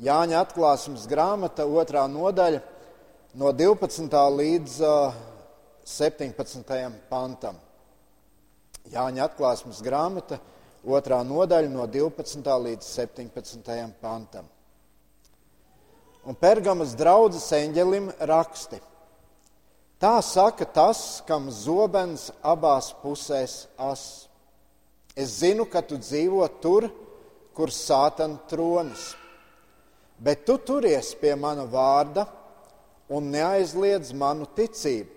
Jāņa atklāsmes grāmata, otrā nodaļa, no 12. līdz 17. pantam. Jāņa atklāsmes grāmata, otrā nodaļa, no 12. līdz 17. pantam. Un Pergamas draudzes eņģelim raksti. Tā saka tas, kam zobens abās pusēs as. Es zinu, ka tu dzīvo tur, kur sātana tronis bet tu turies pie mana vārda un neaizliedz manu ticību.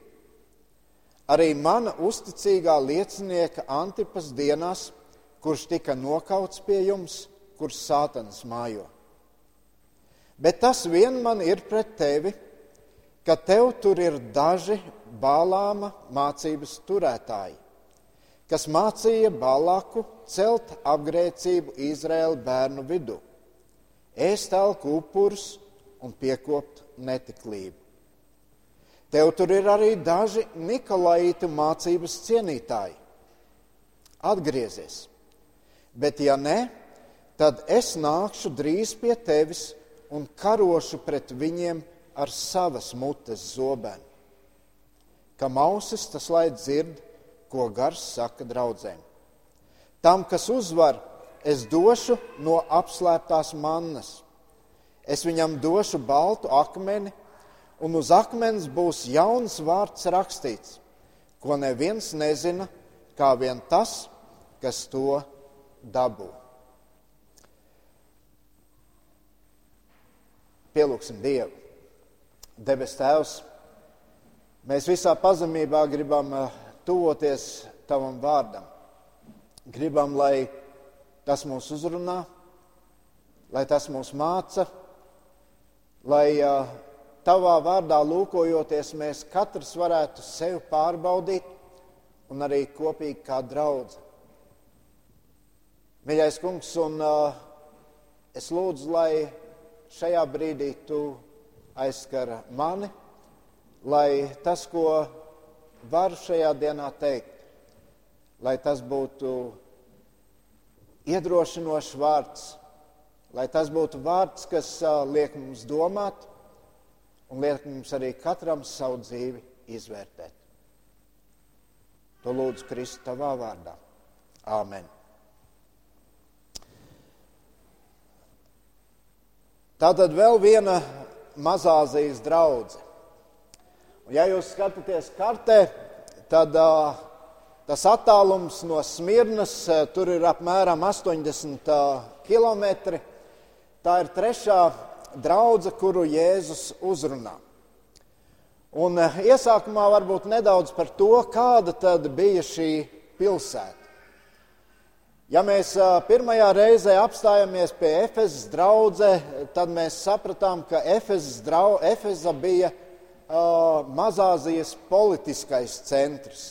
Arī mana uzticīgā liecinieka Antipas dienās, kurš tika nokauts pie jums, kurš sātans mājo. Bet tas vien man ir pret tevi, ka tev tur ir daži bālāma mācības turētāji, kas mācīja Balaku celt apgrēcību Izraēlu bērnu vidū ēst alku upurus un piekopt netiklību. Tev tur ir arī daži Nikolaitu mācības cienītāji. Atgriezies, bet ja ne, tad es nākšu drīz pie tevis un karošu pret viņiem ar savas mutes zobenu. Kam ausis tas lai dzird, ko gars saka draudzēm. Tam, kas uzvar, es došu no apslēptās mannas. Es viņam došu baltu akmeni, un uz akmens būs jauns vārds rakstīts, ko neviens nezina, kā vien tas, kas to dabū. Pielūgsim Dievu. Debes Tēvs, mēs visā pazemībā gribam eh, tuvoties Tavam vārdam. Gribam, lai tas mūs uzrunā, lai tas mūs māca, lai uh, tavā vārdā lūkojoties, mēs katrs varētu sevi pārbaudīt un arī kopīgi kā draugs. Mīļais kungs, un uh, es lūdzu, lai šajā brīdī tu aizskar mani, lai tas, ko varu šajā dienā teikt, lai tas būtu iedrošinošs vārds, lai tas būtu vārds, kas liek mums domāt un liek mums arī katram savu dzīvi izvērtēt. To lūdzu Kristu tavā vārdā. Āmen. Tātad vēl viena Mazāzijas draudzene. Ja jūs skatāties kartē, tad uh, Tas attālums no Smirnas eh, tur ir apmēram 80 km. Tā ir trešā draudzene, kuru Jēzus uzrunā. Un eh, iesākumā varbūt nedaudz par to, kāda tad bija šī pilsēta. Ja mēs eh, pirmajā reizē apstājāmies pie Efezas draudzē, tad mēs sapratām, ka Efeza bija uh, Mazāzijas politiskais centrs.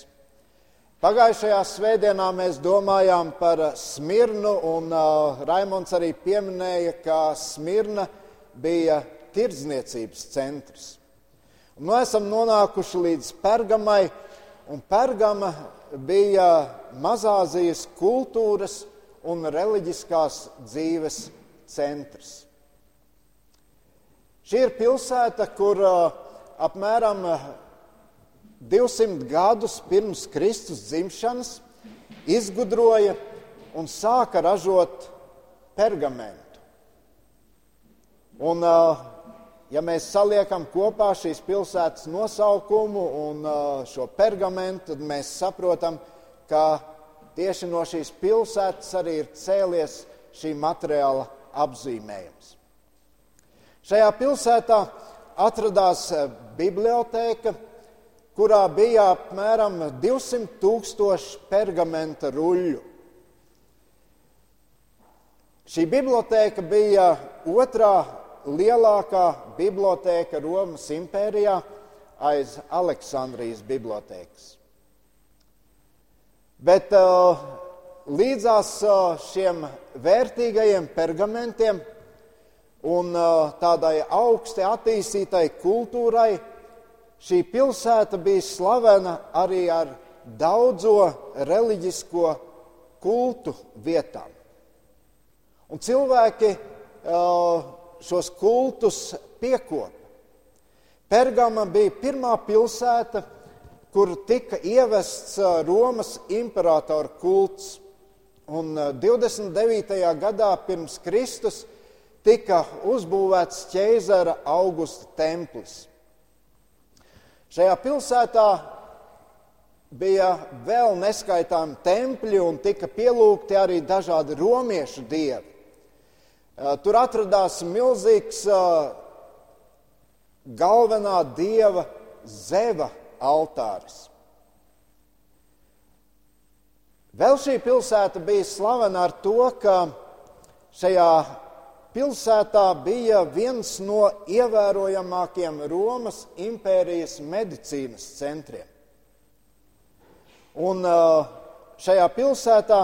Pagājušajā svētdienā mēs domājām par Smirnu, un uh, Raimons arī pieminēja, ka Smirna bija tirdzniecības centrs. Un mēs esam nonākuši līdz Pergamai, un Pergama bija Mazāzijas kultūras un reliģiskās dzīves centrs. Šī ir pilsēta, kur uh, apmēram 200 gadus pirms Kristus dzimšanas izgudroja un sāka ražot pergamentu. Un, ja mēs saliekam kopā šīs pilsētas nosaukumu un šo pergamentu, tad mēs saprotam, ka tieši no šīs pilsētas arī ir cēlies šī materiāla apzīmējums. Šajā pilsētā atradās biblioteka, kurā bija apmēram 200 tūkstoši pergamenta ruļļu. Šī biblioteka bija otrā lielākā biblioteka Romas impērijā aiz Aleksandrijas bibliotekas. Bet uh, līdzās uh, šiem vērtīgajiem pergamentiem un uh, tādai augsti attīstītai kultūrai Šī pilsēta bija slavena arī ar daudzo reliģisko kultu vietām. Un cilvēki šos kultus piekopa. Pergama bija pirmā pilsēta, kur tika ievests Romas imperatora kults. Un 29. gadā pirms Kristus tika uzbūvēts ķēzara augusta templis. Šajā pilsētā bija vēl neskaitāmi tempļi un tika pielūgti arī dažādi romiešu dievi. Tur atradās milzīgs galvenā dieva zeva altāris. Vēl šī pilsēta bija slavena ar to, ka šajā pilsētā bija viens no ievērojamākajiem Romas impērijas medicīnas centriem. Un šajā pilsētā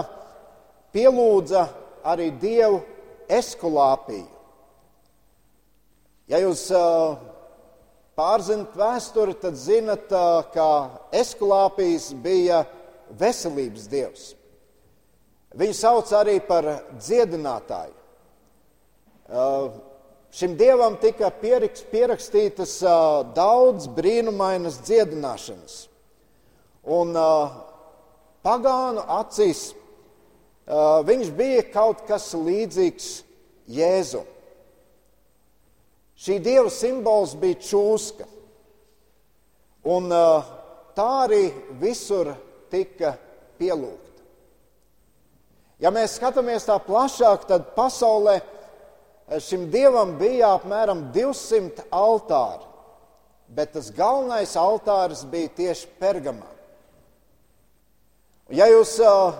pielūdza arī dievu eskulāpiju. Ja jūs pārzinat vēsturi, tad zinat, ka eskulāpijas bija veselības dievs. Viņu sauc arī par dziedinātāju. Šim dievam tika pierakstītas daudz brīnumainas dziedināšanas. Un pagānu acīs viņš bija kaut kas līdzīgs Jēzum. Šī dieva simbols bija čūska. Un tā arī visur tika pielūgta. Ja mēs skatāmies tā plašāk, tad pasaulē šim dievam bija apmēram 200 altāri, bet tas galvenais altāris bija tieši Pergamā. Ja jūs uh,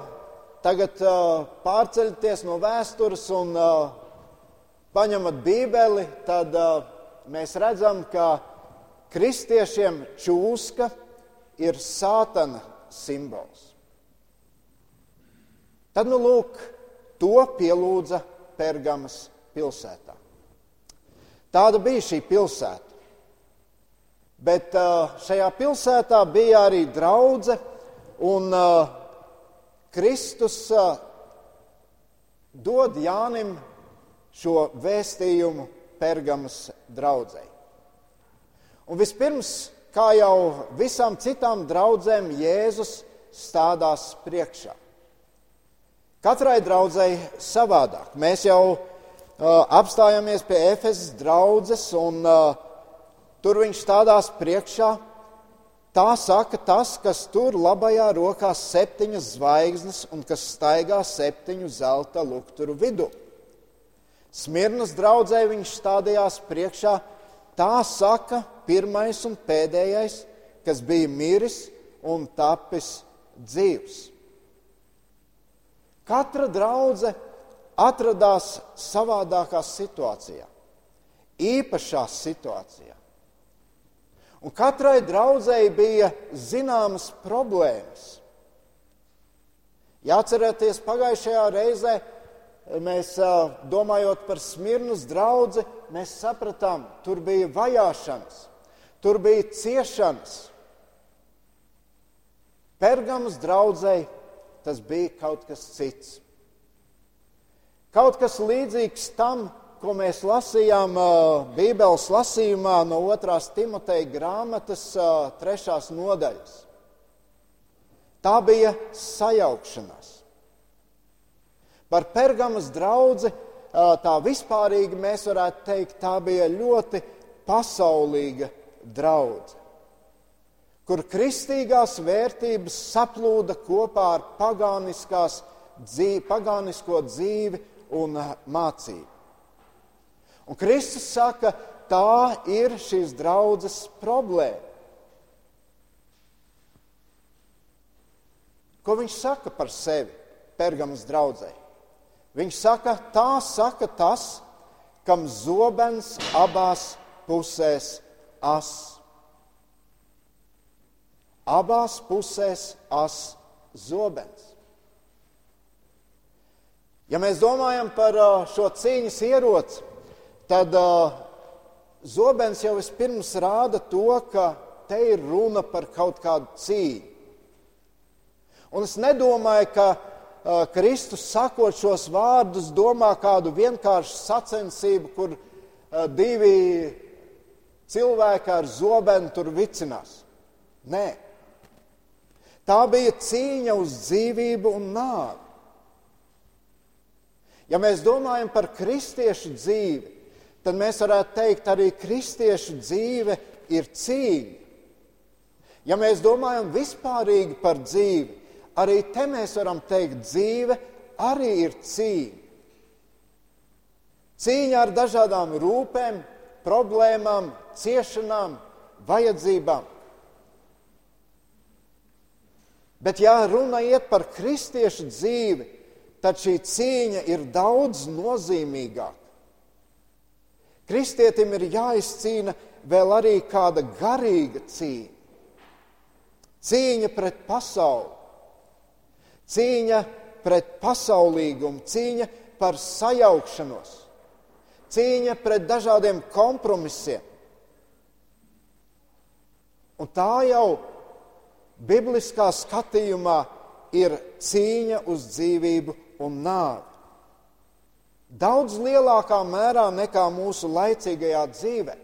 tagad uh, pārceļaties no vēstures un uh, paņemat Bībeli, tad mēs redzam, ka kristiešiem čūska ir sātana simbols. Tad, nu, lūk, to pielūdza Pergamas pilsētā. Tāda bija šī pilsēta. Bet uh, šajā pilsētā bija arī draudzene, un uh, Kristus uh, dod Jānim šo vēstījumu Pergamas draudzēji. Un vispirms kā jau visām citām draudzēm, Jēzus stādās priekšā. Katrai draudzēji savādāk. Mēs jau uh, apstājāmies pie Efesas draudzes, un uh, tur viņš stādās priekšā. Tā saka tas, kas tur labajā rokā septiņas zvaigznes un kas staigā septiņu zelta lukturu vidū. Smirnas draudzē viņš stādījās priekšā Tā saka pirmais un pēdējais, kas bija miris un tapis dzīvs. Katra draudzene atradās savādākā situācijā, īpašā situācijā. Un katrai draudzēji bija zināmas problēmas. Jāatcerieties, pagājušajā reizē mēs domājot par Smirnas draugu, mēs sapratām, tur bija vajāšanas, tur bija ciešanas. Pergamas draudzēji tas bija kaut kas cits. Kaut kas līdzīgs tam, ko mēs lasījām Bībeles lasījumā no 2. Timoteja grāmatas 3. nodaļas. Tā bija sajaukšanās. Par Pergamas draugu tā vispārīgi mēs varētu teikt, tā bija ļoti pasaulīga draudzene, kur kristīgās vērtības saplūda kopā ar dzīvi, pagānisko dzīvi un mācību. Un Kristus saka, tā ir šīs draudzes problēma. Ko viņš saka par sevi Pergamas draugai? Viņš saka, tā saka tas, kam zobens abās pusēs as. Abās pusēs as zobens. Ja mēs domājam par šo cīņas ieroci, tad zobens jau vispirms rāda to, ka te ir runa par kaut kādu cīņu. Un es nedomāju, ka Kristus sakot šos vārdus, domā kādu vienkāršu sacensību, kur divi cilvēki ar zobenu tur vicinās. Nē. Tā bija cīņa uz dzīvību un nāvi. Ja mēs domājam par kristiešu dzīvi, tad mēs varētu teikt, arī kristiešu dzīve ir cīņa. Ja mēs domājam vispārīgi par dzīvi, arī te mēs varam teikt, dzīve arī ir cīņa. Cīņa ar dažādām rūpēm, problēmām, ciešanām, vajadzībām. Bet, ja runa iet par kristiešu dzīvi, tad šī cīņa ir daudz nozīmīgāka. Kristietim ir jāizcīna vēl arī kāda garīga cīņa. Cīņa pret pasauli, cīņa pret pasaulīgumu, cīņa par sajaukšanos, cīņa pret dažādiem kompromisiem. Un tā jau bibliskā skatījumā ir cīņa uz dzīvību un nāvi. Daudz lielākā mērā nekā mūsu laicīgajā dzīvē.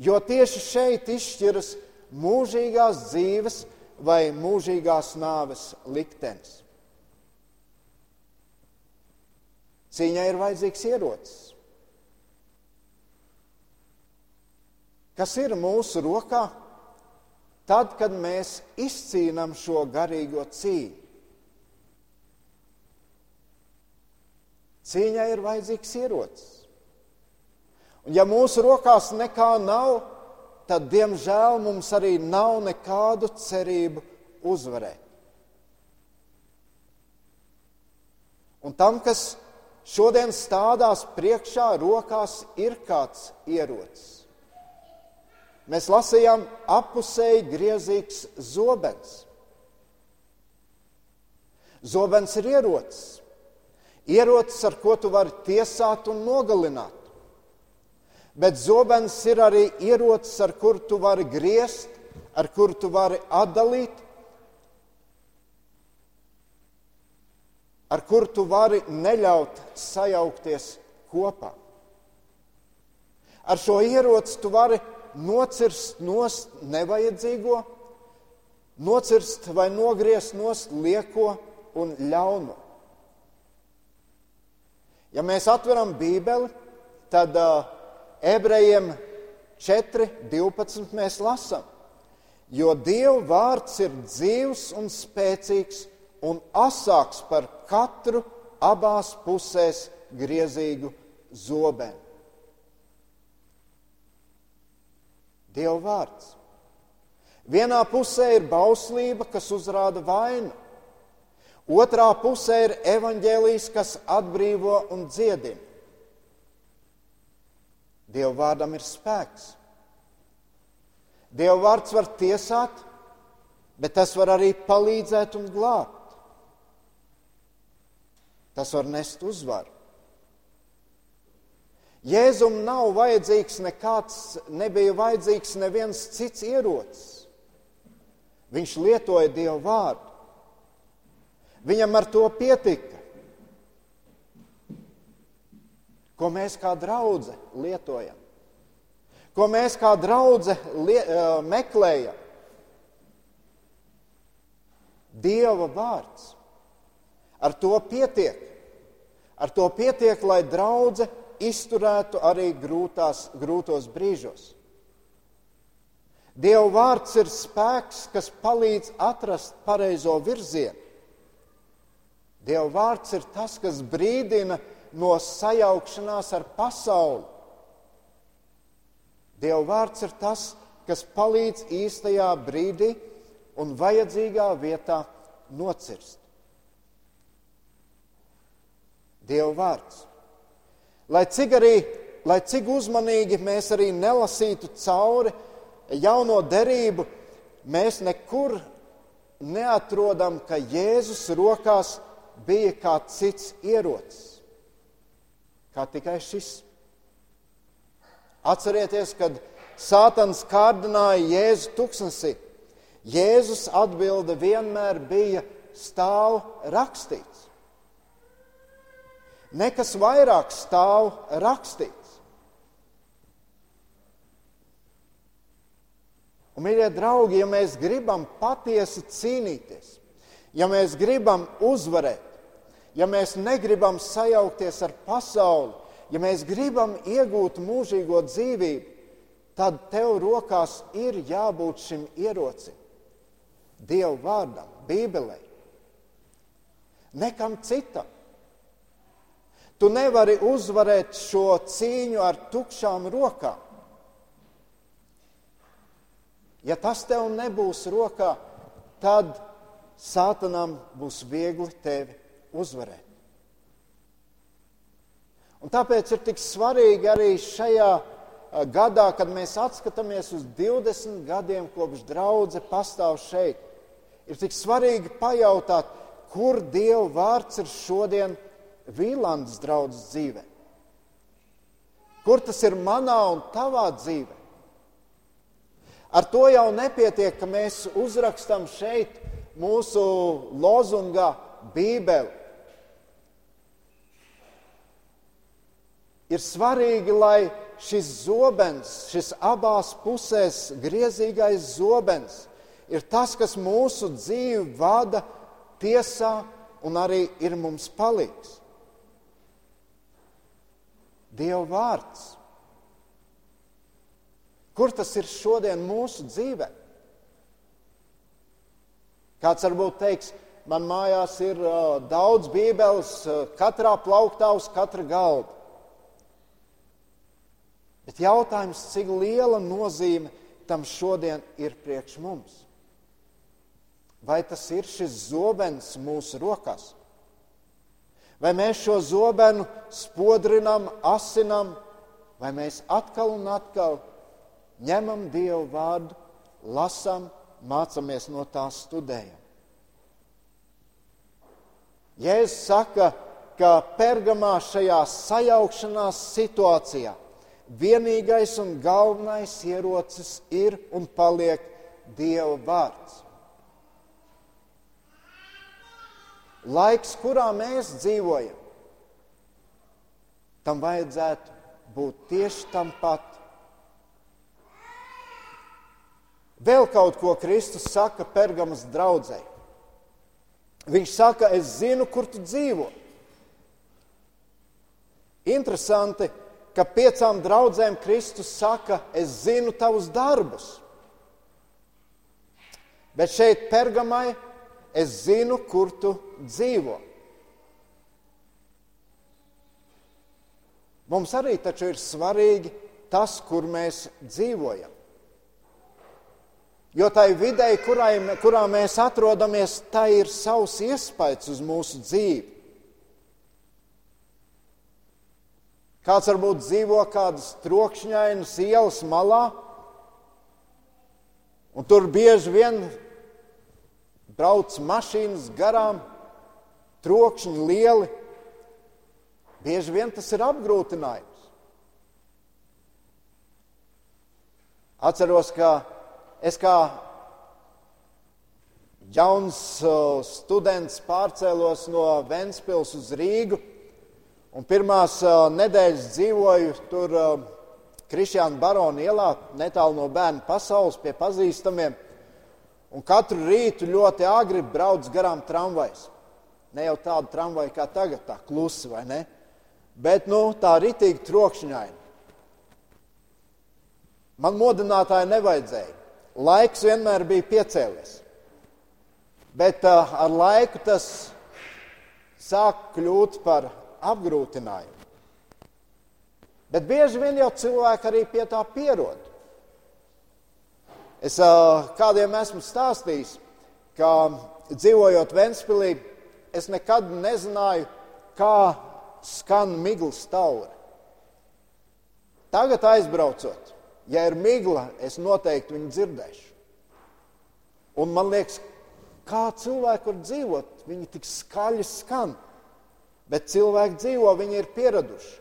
Jo tieši šeit izšķiras mūžīgās dzīves vai mūžīgās nāves liktenis. Cīņai ir vajadzīgs ierocis. Kas ir mūsu rokā? Tad, kad mēs izcīnām šo garīgo cīņu. Cīņai ir vajadzīgs ierocis. Un ja mūsu rokās nekā nav, tad, diemžēl, mums arī nav nekādu cerību uzvarēt. Un tam, kas šodien stādās priekšā, rokās ir kāds ierocis. Mēs lasījām apusēji griezīgs zobens. Zobens ir ierocis. Ierocis, ar ko tu vari tiesāt un nogalināt bet zobens ir arī ierocis, ar kuru tu vari griezt, ar kuru tu vari atdalīt, ar kuru tu vari neļaut sajaukties kopā. Ar šo ieroci tu vari nocirst nost nevajadzīgo, nocirst vai nogriezt nost lieko un ļauno. Ja mēs atveram Bībeli, tad uh, ebrejiem 4.12. mēs lasām, jo Dieva vārds ir dzīvs un spēcīgs un asāks par katru abās pusēs griezīgu zobenu. Dieva vārds. Vienā pusē ir bauslība, kas uzrāda vainu, otrā pusē ir evaņģēlijs, kas atbrīvo un dziedina. Dieva vārdam ir spēks. Dieva vārds var tiesāt, bet tas var arī palīdzēt un glābt. Tas var nest uzvaru. Jēzum nav vajadzīgs nekāds, nebija vajadzīgs neviens cits ierocis. Viņš lietoja Dievu vārdu. Viņam ar to pietika. ko mēs kā draudzē lietojam, ko mēs kā draudzē meklējam. Dieva vārds. Ar to pietiek. Ar to pietiek, lai draudzē izturētu arī grūtās, grūtos brīžos. Dieva vārds ir spēks, kas palīdz atrast pareizo virzienu. Dieva vārds ir tas, kas brīdina no sajaukšanās ar pasauli. Dieva vārds ir tas, kas palīdz īstajā brīdī un vajadzīgā vietā nocirst. Dieva vārds. Lai cik arī, lai cik uzmanīgi mēs arī nelasītu cauri jauno derību, mēs nekur neatrodam, ka Jēzus rokās bija kā cits ierocis, kā tikai šis. Atcerieties, kad Sātans kārdināja Jēzu tuksnesī. Jēzus atbilde vienmēr bija stāv rakstīts. Nekas vairāk stāv rakstīts. Un, mīļie draugi, ja mēs gribam patiesi cīnīties, ja mēs gribam uzvarēt, ja mēs negribam sajaukties ar pasauli, ja mēs gribam iegūt mūžīgo dzīvību, tad tev rokās ir jābūt šim ierocim, Dieva vārdam, Bībelē. Nekam citam. Tu nevari uzvarēt šo cīņu ar tukšām rokām. Ja tas tev nebūs rokā, tad Sātanam būs viegli tevi uzvarēt. Un tāpēc ir tik svarīgi arī šajā gadā, kad mēs atskatāmies uz 20 gadiem, kopš draudzene pastāv šeit, ir tik svarīgi pajautāt, kur Dieva vārds ir šodien Vīlandes draudzes dzīvē? Kur tas ir manā un tavā dzīvē? Ar to jau nepietiek, ka mēs uzrakstām šeit mūsu lozungā Bībeli. Ir svarīgi, lai šis zobens, šis abās pusēs griezīgais zobens, ir tas, kas mūsu dzīvi vada tiesā un arī ir mums palīgs. Dieva vārds. Kur tas ir šodien mūsu dzīvē? Kāds varbūt teiks, man mājās ir uh, daudz bībeles, uh, katrā plauktā uz katra galda. Bet jautājums, cik liela nozīme tam šodien ir priekš mums? Vai tas ir šis zobens mūsu rokās? Vai mēs šo zobenu spodrinām, asinām, vai mēs atkal un atkal ņemam Dievu vārdu, lasām, mācāmies no tā studējam. Jēzus saka, ka pergamā šajā sajaukšanās situācijā vienīgais un galvenais ierocis ir un paliek Dieva vārds. laiks, kurā mēs dzīvojam, tam vajadzētu būt tieši tam pat. Vēl kaut ko Kristus saka Pergamas draudzē. Viņš saka, es zinu, kur tu dzīvo. Interesanti, ka piecām draudzēm Kristus saka, es zinu tavus darbus. Bet šeit Pergamai es zinu, kur tu dzīvo. Mums arī taču ir svarīgi tas, kur mēs dzīvojam. Jo tai videi, kurai, kurā mēs atrodamies, tā ir savs iespējas uz mūsu dzīvi. Kāds varbūt dzīvo kādas trokšņainas ielas malā, un tur bieži vien brauc mašīnas garām, trokšņi lieli. Bieži vien tas ir apgrūtinājums. Atceros, ka es kā jauns students pārcēlos no Ventspils uz Rīgu. Un pirmās nedēļas dzīvoju tur Krišjāna Barona ielā, netālu no bērnu pasaules, pie pazīstamiem. Un katru rītu ļoti agri brauc garām tramvajs. Ne jau tādu tramvaju kā tagad, tā klusi vai ne? Bet nu, tā ritīgi trokšņaini. Man modinātāji nevajadzēja. Laiks vienmēr bija piecēlies. Bet uh, ar laiku tas sāk kļūt par apgrūtinājumu. Bet bieži vien jau cilvēki arī pie tā pierod. Es kādiem esmu stāstījis, ka dzīvojot Ventspīlī, es nekad nezināju, kā skan miglas tauri. Tagad aizbraucot, ja ir migla, es noteikti viņu dzirdēšu. Un man liekas, kā cilvēki var dzīvot, viņi tik skaļi skan, bet cilvēki dzīvo, viņi ir pieraduši.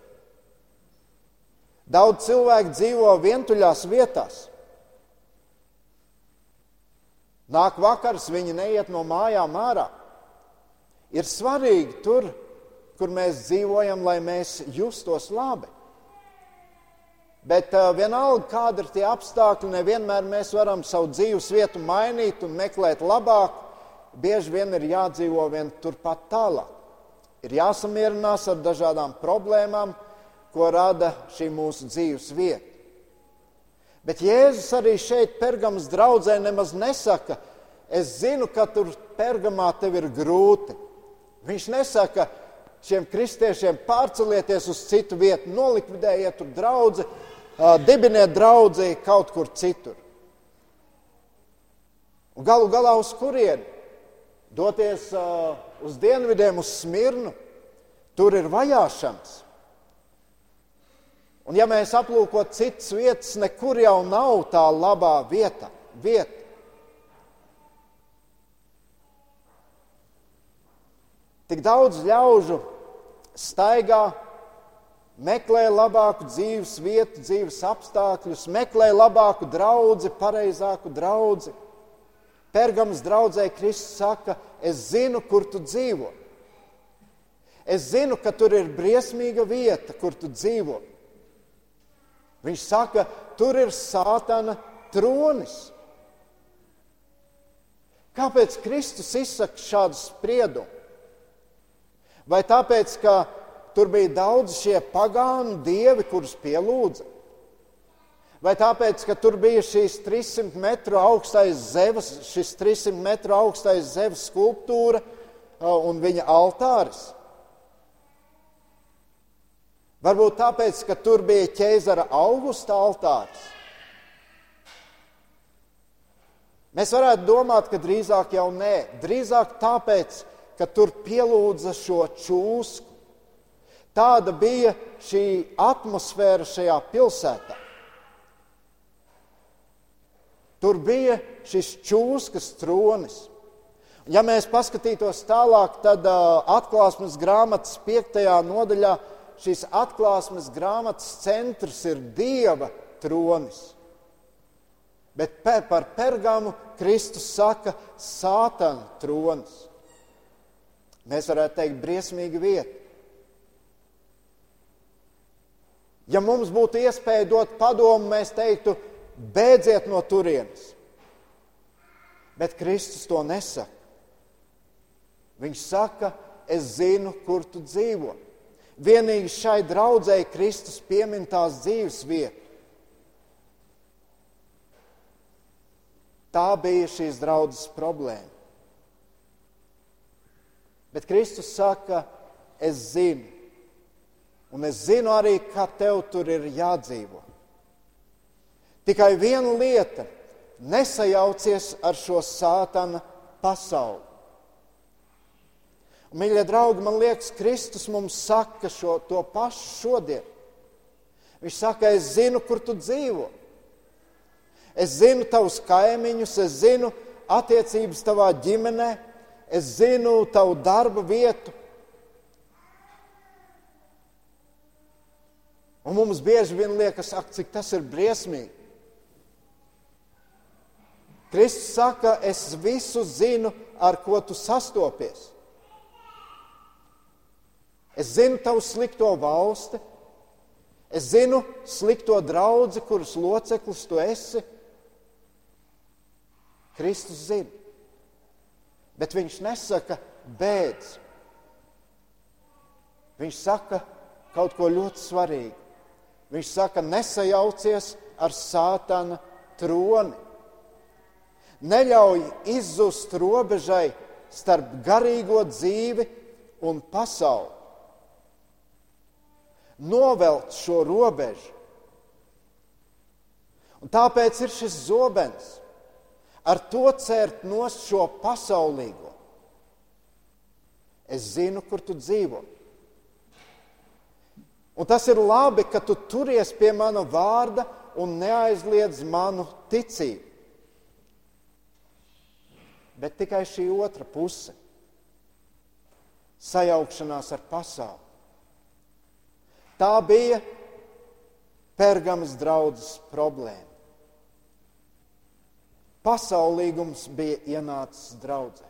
Daudz cilvēku dzīvo vientuļās vietās. Nāk vakars, viņi neiet no mājām ārā. Ir svarīgi tur, kur mēs dzīvojam, lai mēs justos labi. Bet uh, vienalga, kāda ir tie apstākļi, nevienmēr mēs varam savu dzīves vietu mainīt un meklēt labāku. Bieži vien ir jādzīvo vien turpat tālāk. Ir jāsamierinās ar dažādām problēmām, ko rada šī mūsu dzīves vieta. Bet Jēzus arī šeit, Pergamas draudzē, nemaz nesaka, es zinu, ka tur Pergamā tev ir grūti. Viņš nesaka šiem kristiešiem pārcelieties uz citu vietu, nolikvidējiet tur draugu, dibiniet draugu kaut kur citur. Un galu galā uz kurieni? Doties uh, uz dienvidiem, uz Smirnu, tur ir vajāšanas. Un ja mēs aplūkot citas vietas, nekur jau nav tā labā vieta. vieta. Tik daudz ļaužu staigā, meklē labāku dzīves vietu, dzīves apstākļus, meklē labāku draugu, pareizāku draugu. Pergams draudzē Kristus saka, es zinu, kur tu dzīvo. Es zinu, ka tur ir briesmīga vieta, kur tu dzīvo. Viņš saka, tur ir sātana tronis. Kāpēc Kristus izsaka šādu spriedumu? Vai tāpēc, ka tur bija daudz šie pagānu dievi, kurus pielūdza? Vai tāpēc, ka tur bija šīs 300 metru augstais zevs, šis 300 metru augstais zevs skulptūra uh, un viņa altāris? Varbūt tāpēc, ka tur bija ķēzara augusta altārs. Mēs varētu domāt, ka drīzāk jau nē. Drīzāk tāpēc, ka tur pielūdza šo čūsku. Tāda bija šī atmosfēra šajā pilsētā. Tur bija šis čūskas tronis. Ja mēs paskatītos tālāk, tad uh, atklāsmes grāmatas piektajā nodaļā šīs atklāsmes grāmatas centrs ir Dieva tronis. Bet par Pergamu Kristus saka, Sātana tronis. Mēs varētu teikt, briesmīga vieta. Ja mums būtu iespēja dot padomu, mēs teiktu, beidziet no turienes. Bet Kristus to nesaka. Viņš saka, es zinu, kur tu dzīvo. Vienīgi šai draudzēji Kristus piemin tās dzīves vietu. Tā bija šīs draudzes problēma. Bet Kristus saka, es zinu, un es zinu arī, kā tev tur ir jādzīvo. Tikai viena lieta - nesajaucies ar šo sātana pasauli. Un, mīļie draugi, man liekas, Kristus mums saka šo, to pašu šodien. Viņš saka, es zinu, kur tu dzīvo. Es zinu tavus kaimiņus, es zinu attiecības tavā ģimenē, es zinu tavu darba vietu. Un mums bieži vien liekas, ak, cik tas ir briesmīgi. Kristus saka, es visu zinu, ar ko tu sastopies. Es zinu tavu slikto valsti, es zinu slikto draugu, kuras loceklis tu esi. Kristus zina. Bet viņš nesaka, bēdz. Viņš saka kaut ko ļoti svarīgu. Viņš saka, nesajaucies ar sātana troni. Neļauj izzust robežai starp garīgo dzīvi un pasauli. Novelt šo robežu. Un tāpēc ir šis zobens ar to cērt nost šo pasaulīgo. Es zinu, kur tu dzīvo. Un tas ir labi, ka tu turies pie mana vārda un neaizliedz manu ticību. Bet tikai šī otra puse - sajaukšanās ar pasauli. Tā bija Pergamas draudzes problēma pasaulīgums bija ienācis draudzē.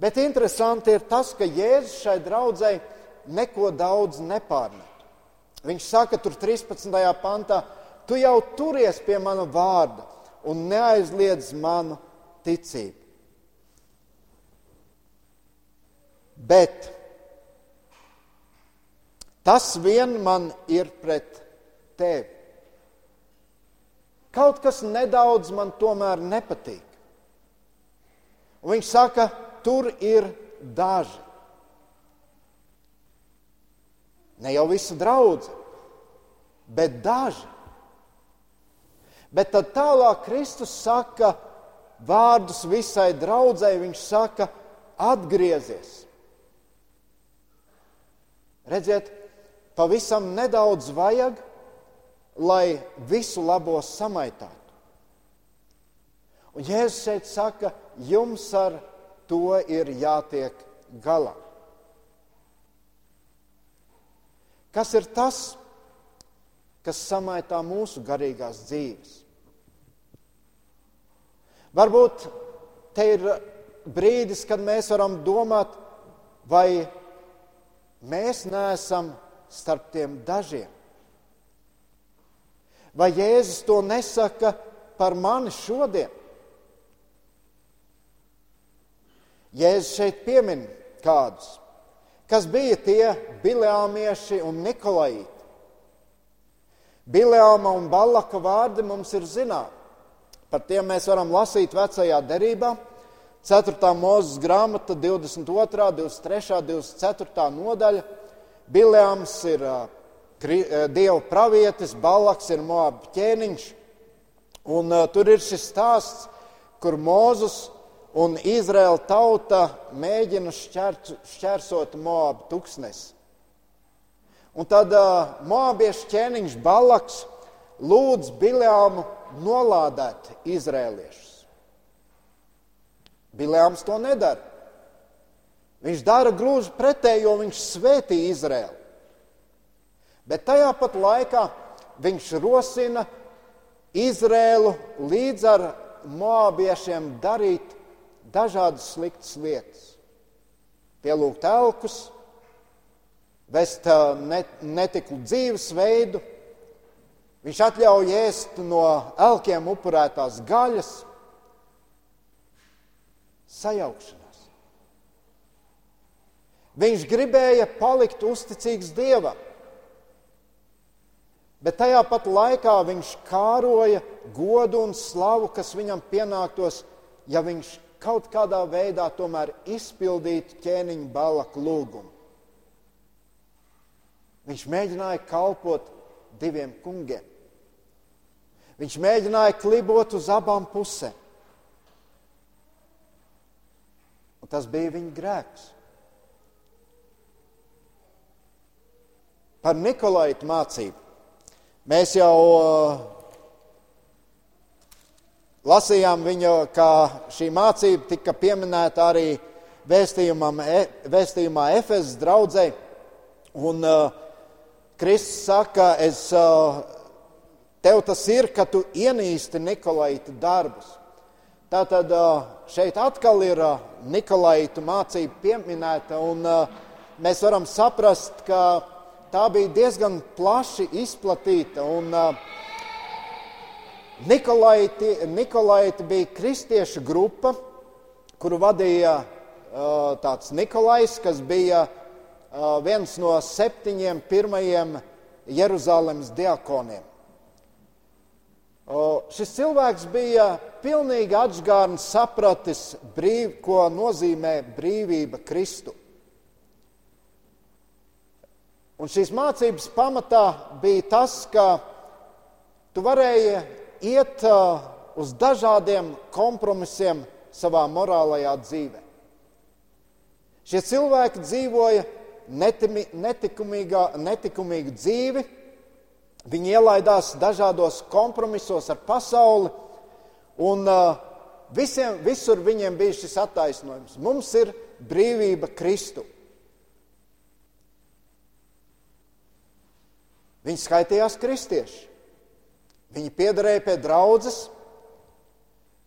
Bet interesanti ir tas, ka Jēzus šai draudzē neko daudz nepārmet. Viņš saka, tur 13. pantā, tu jau turies pie mana vārda un neaizliedz manu ticību. Bet tas vien man ir pret tevi. Kaut kas nedaudz man tomēr nepatīk. Un viņš saka, tur ir daži. Ne jau visa draudzene, bet daži. Bet tad tālāk Kristus saka vārdus visai draudzēji. Viņš saka, atgriezies. Redziet, pavisam nedaudz vajag, lai visu labo samaitātu. Un Jēzus šeit saka, jums ar to ir jātiek galā. Kas ir tas, kas samaitā mūsu garīgās dzīves? Varbūt te ir brīdis, kad mēs varam domāt, vai mēs neesam starp tiem dažiem. Vai Jēzus to nesaka par mani šodien? Jēzus šeit piemin kādus, kas bija tie bileāmieši un nikolaiti. Bileāma un Balaka vārdi mums ir zināmi. Par tiem mēs varam lasīt vecajā derībā. 4. mūzes grāmata, 22., 23., 24. nodaļa. Bileāms ir Dieva pravietis, Balaks ir Moab ķēniņš. Un tur ir šis stāsts, kur Mozus un Izraēla tauta mēģina šķērs, šķērsot Moabu tuksnesi. Un tad uh, Moabiešu ķēniņš Balaks lūdz Bileāmu nolādēt izrēliešus. Bileāms to nedara. Viņš dara gluži pretēji, jo viņš svētī Izraēlu. Bet tajā pat laikā viņš rosina Izrēlu līdz ar moabiešiem darīt dažādas sliktas lietas. Pielūgt elkus, vest netiklu dzīvesveidu. Viņš atļauj ēst no elkiem upurētās gaļas, sajaukšanās. Viņš gribēja palikt uzticīgs Dievam. Bet tajā pat laikā viņš kāroja godu un slavu, kas viņam pienāktos, ja viņš kaut kādā veidā tomēr izpildītu ķēniņa balaka lūgumu. Viņš mēģināja kalpot diviem kungiem. Viņš mēģināja klibot uz abām pusēm. Un tas bija viņa grēks. Par Nikolaitu mācību. Mēs jau uh, lasījām viņu, kā šī mācība tika pieminēta arī e, vēstījumā Efezes draudzē. Un uh, Kristus saka, es, uh, tev tas ir, ka tu ienīsti Nikolaita darbus. Tātad šeit atkal ir Nikolaitu mācība pieminēta, un mēs varam saprast, ka tā bija diezgan plaši izplatīta. Un, Nikolaiti, Nikolaiti bija kristiešu grupa, kuru vadīja tāds Nikolais, kas bija viens no septiņiem pirmajiem Jeruzalemes diakoniem. Šis cilvēks bija pilnīgi atgādns, sapratis, brīv, ko nozīmē brīvība Kristu. Un šīs mācības pamatā bija tas, ka tu varēji iet uz dažādiem kompromisiem savā morālajā dzīvē. Šie cilvēki dzīvoja netikumīgu dzīvi, viņi ielaidās dažādos kompromisos ar pasauli, un uh, visiem, visur viņiem bija šis attaisnojums. Mums ir brīvība Kristu. Viņi skaitījās kristieši. Viņi piederēja pie draudzes,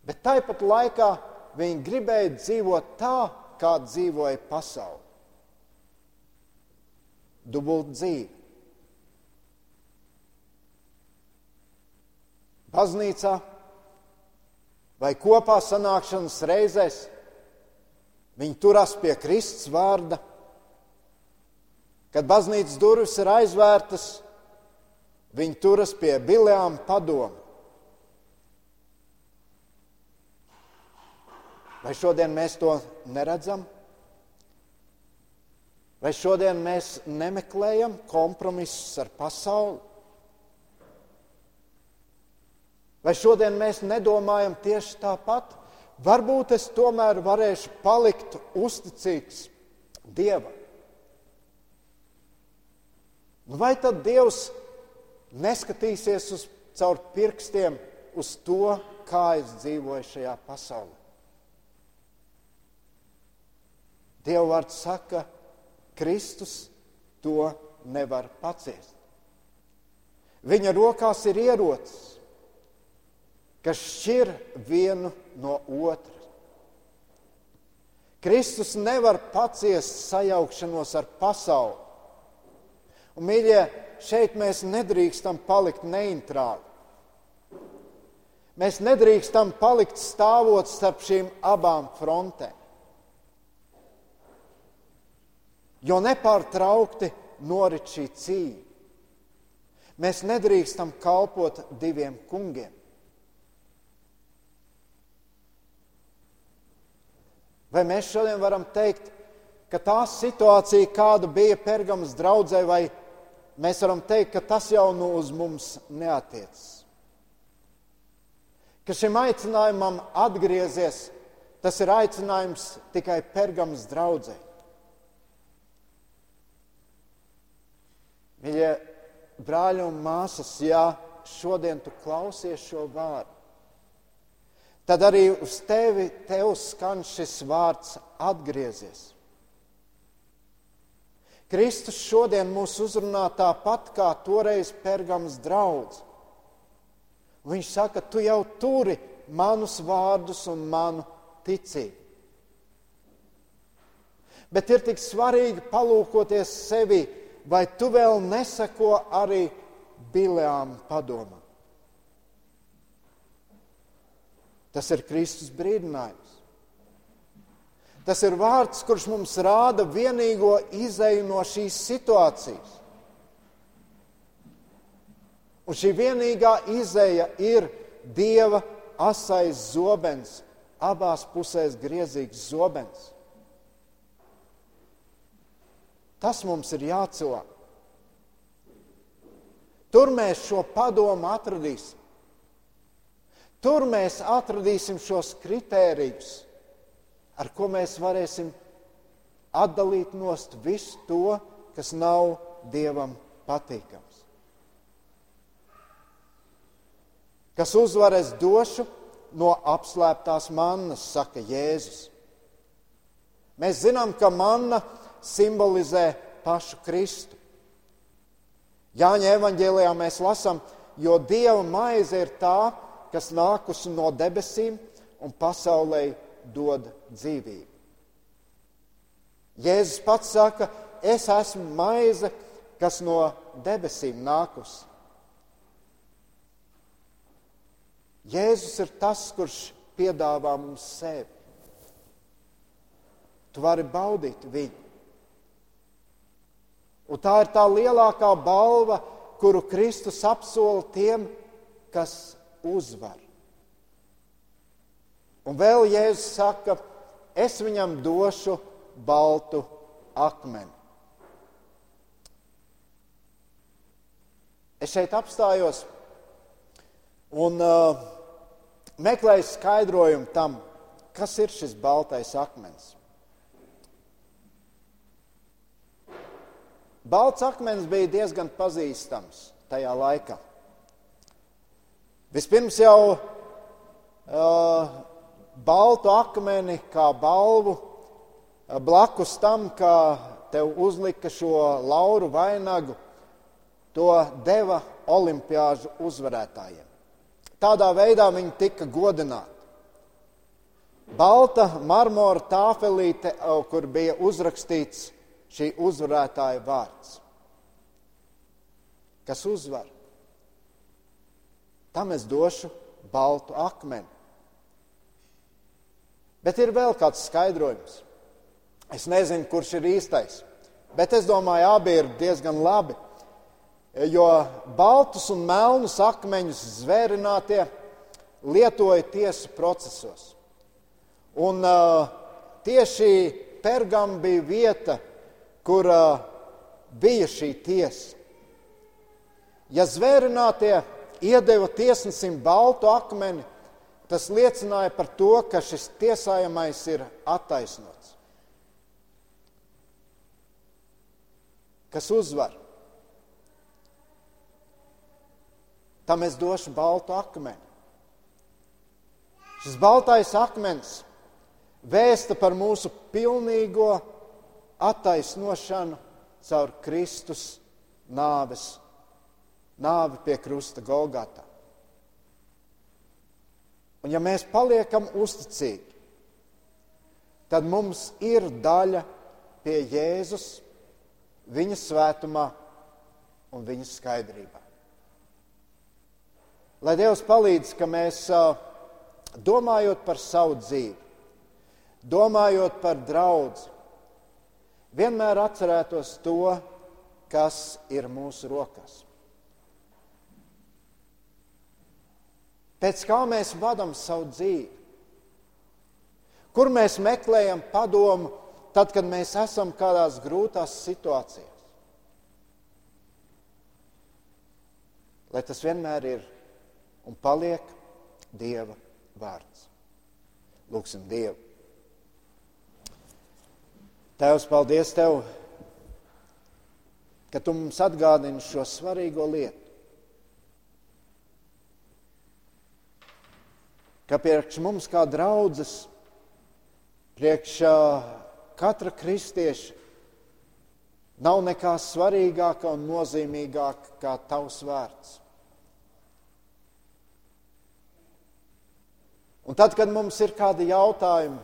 bet tāpat laikā viņi gribēja dzīvot tā, kā dzīvoja pasaule. Dubult dzīve. Baznīcā vai kopā sanākšanas reizēs. Viņi turas pie Kristus vārda. Kad baznīcas durvis ir aizvērtas, viņi turas pie bilēm padomu. Vai šodien mēs to neredzam? Vai šodien mēs nemeklējam kompromisus ar pasauli? Vai šodien mēs nedomājam tieši tāpat? Varbūt es tomēr varēšu palikt uzticīgs Dievam. Nu, vai tad Dievs neskatīsies uz caur pirkstiem uz to, kā es dzīvoju šajā pasaulē? Dieva vārds saka, Kristus to nevar paciest. Viņa rokās ir ierocis, kas šķir vienu no otras. Kristus nevar paciest sajaukšanos ar pasauli. Un, mīļie, šeit mēs nedrīkstam palikt neitrāli. Mēs nedrīkstam palikt stāvot starp šīm abām frontēm. jo nepārtraukti norit šī cīņa. Mēs nedrīkstam kalpot diviem kungiem. Vai mēs šodien varam teikt, ka tā situācija, kāda bija Pergamas draudzē, vai mēs varam teikt, ka tas jau nu uz mums neatiecas? Ka šim aicinājumam atgriezties, tas ir aicinājums tikai Pergamas draudzē. Mīļie brāļi un māsas, ja šodien tu klausies šo vārdu, tad arī uz tevi tev skan šis vārds atgriezies. Kristus šodien mūs uzrunā tāpat kā toreiz Pergams draugs. Viņš saka, tu jau turi manus vārdus un manu ticību. Bet ir tik svarīgi palūkoties sevi vai tu vēl nesako arī bilēm padomam? Tas ir Kristus brīdinājums. Tas ir vārds, kurš mums rāda vienīgo izēju no šīs situācijas. Un šī vienīgā izēja ir Dieva asais zobens, abās pusēs griezīgs zobens. Tas mums ir jācilāk. Tur mēs šo padomu atradīsim. Tur mēs atradīsim šos kritērijus, ar ko mēs varēsim atdalīt nost visu to, kas nav Dievam patīkams. Kas uzvarēs došu no apslēptās mannas, saka Jēzus. Mēs zinām, ka manna simbolizē pašu Kristu. Jāņa evanģēlijā mēs lasām, jo Dieva maize ir tā, kas nākusi no debesīm un pasaulē dod dzīvību. Jēzus pats saka, es esmu maize, kas no debesīm nākusi. Jēzus ir tas, kurš piedāvā mums sevi. Tu vari baudīt viņu. Un tā ir tā lielākā balva, kuru Kristus apsola tiem, kas uzvar. Un vēl Jēzus saka, es viņam došu baltu akmeni. Es šeit apstājos un uh, meklēju skaidrojumu tam, kas ir šis baltais akmens. Balts akmens bija diezgan pazīstams tajā laikā. Vispirms jau uh, baltu akmeni kā balvu uh, blakus tam, kā tev uzlika šo lauru vainagu, to deva olimpiāžu uzvarētājiem. Tādā veidā viņi tika godināti. Balta marmora tāfelīte, kur bija uzrakstīts šī uzvarētāja vārds. Kas uzvar? Tam es došu baltu akmeni. Bet ir vēl kāds skaidrojums. Es nezinu, kurš ir īstais, bet es domāju, abi ir diezgan labi. Jo baltus un melnus akmeņus zvērinātie lietoja tiesu procesos. Un uh, tieši Pergam bija vieta, kur uh, bija šī tiesa. Ja zvērinātie iedeva tiesnesim baltu akmeni, tas liecināja par to, ka šis tiesājamais ir attaisnots. Kas uzvar? Tam es došu baltu akmeni. Šis baltais akmens vēsta par mūsu pilnīgo attaisnošanu caur Kristus nāves nāvi pie krusta Golgatā. Un ja mēs paliekam uzticīgi, tad mums ir daļa pie Jēzus, viņa svētumā un viņa skaidrībā. Lai Dievs palīdz, ka mēs domājot par savu dzīvi, domājot par draugu, vienmēr atcerētos to, kas ir mūsu rokās. Pēc kā mēs vadām savu dzīvi? Kur mēs meklējam padomu tad, kad mēs esam kādās grūtās situācijās? Lai tas vienmēr ir un paliek Dieva vārds. Lūksim Dievu. Tēvs, paldies Tev, ka Tu mums atgādini šo svarīgo lietu. Ka priekš mums kā draudzes, priekš katra kristieša nav nekā svarīgāka un nozīmīgāka kā tavs vārds. Un tad, kad mums ir kādi jautājumi,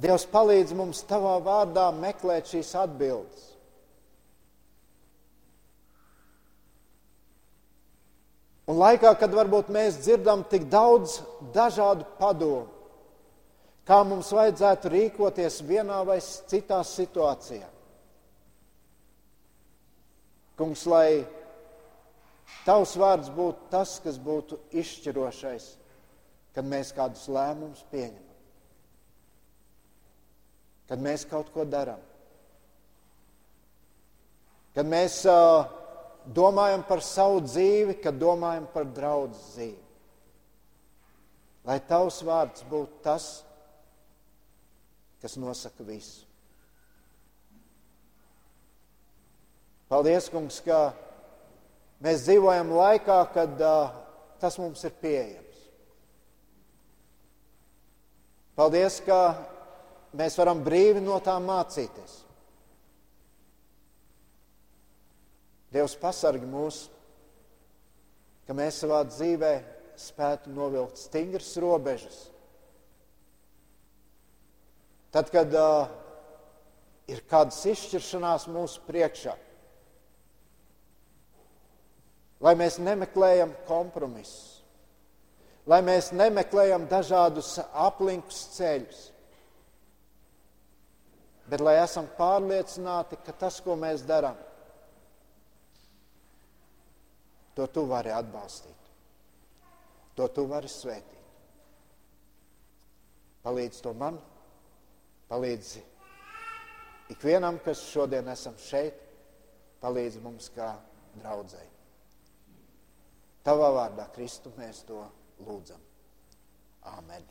Dievs palīdz mums tavā vārdā meklēt šīs atbildes. Un laikā, kad varbūt mēs dzirdam tik daudz dažādu padomu, kā mums vajadzētu rīkoties vienā vai citā situācijā. Kungs, lai tavs vārds būtu tas, kas būtu izšķirošais, kad mēs kādus lēmumus pieņemam, kad mēs kaut ko darām, kad mēs uh, domājam par savu dzīvi, kad domājam par draugu dzīvi. Lai tavs vārds būtu tas, kas nosaka visu. Paldies, kungs, ka mēs dzīvojam laikā, kad uh, tas mums ir pieejams. Paldies, ka mēs varam brīvi no tā mācīties. Dievs pasargi mūs, ka mēs savā dzīvē spētu novilkt stingras robežas. Tad, kad uh, ir kādas izšķiršanās mūsu priekšā, lai mēs nemeklējam kompromisus, lai mēs nemeklējam dažādus aplinkus ceļus, bet lai esam pārliecināti, ka tas, ko mēs darām, To tu vari atbalstīt. To tu vari svētīt. Palīdz to man, palīdz ikvienam, kas šodien esam šeit, palīdz mums kā draudzēji. Tavā vārdā, Kristu, mēs to lūdzam. Āmen!